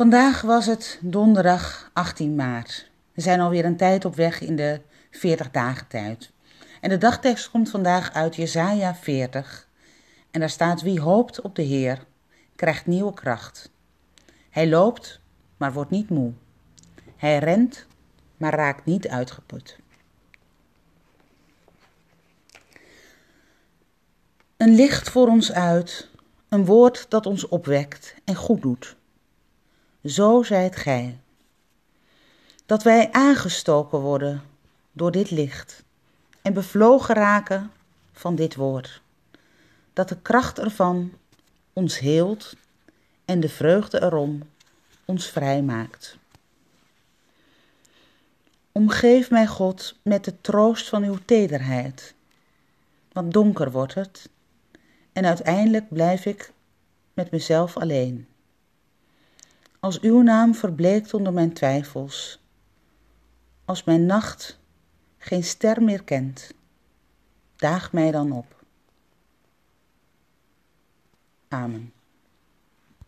Vandaag was het donderdag 18 maart. We zijn alweer een tijd op weg in de 40 dagen tijd. En de dagtekst komt vandaag uit Jesaja 40. En daar staat: Wie hoopt op de Heer, krijgt nieuwe kracht. Hij loopt, maar wordt niet moe. Hij rent, maar raakt niet uitgeput. Een licht voor ons uit, een woord dat ons opwekt en goed doet. Zo zijt gij. Dat wij aangestoken worden door dit licht en bevlogen raken van dit woord. Dat de kracht ervan ons heelt en de vreugde erom ons vrijmaakt. Omgeef mij, God, met de troost van uw tederheid, want donker wordt het en uiteindelijk blijf ik met mezelf alleen. Als uw naam verbleekt onder mijn twijfels, als mijn nacht geen ster meer kent, daag mij dan op. Amen.